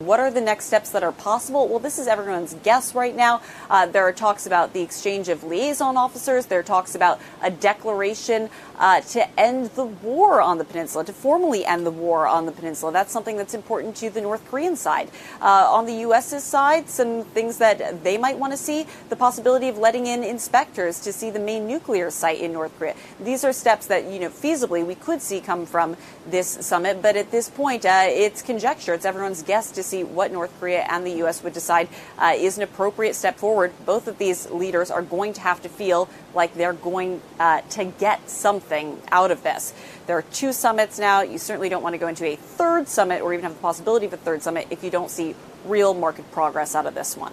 What are the next steps that are possible? Well, this is everyone's guess right now. Uh, there are talks about the exchange of liaison officers. There are talks about a declaration uh, to end the war on the peninsula, to formally end the war on the peninsula. That's something that's important to the North Korean side. Uh, on the U.S.'s side, some things that they might want to see the possibility of letting in inspectors to see the main nuclear site in North Korea. These are steps that, you know, feasibly we could see come from this summit, but at this point, uh, it's conjecture. It's everyone's guess to see what North Korea and the U.S. would decide uh, is an appropriate step forward. Both of these leaders are going to have to feel like they're going uh, to get something out of this. There are two summits now. You certainly don't want to go into a third summit or even have the possibility of a third summit if you don't see real market progress out of this one.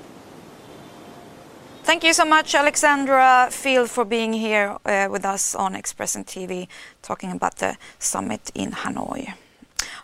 Thank you so much, Alexandra Field, for being here uh, with us on Expressen TV talking about the summit in Hanoi.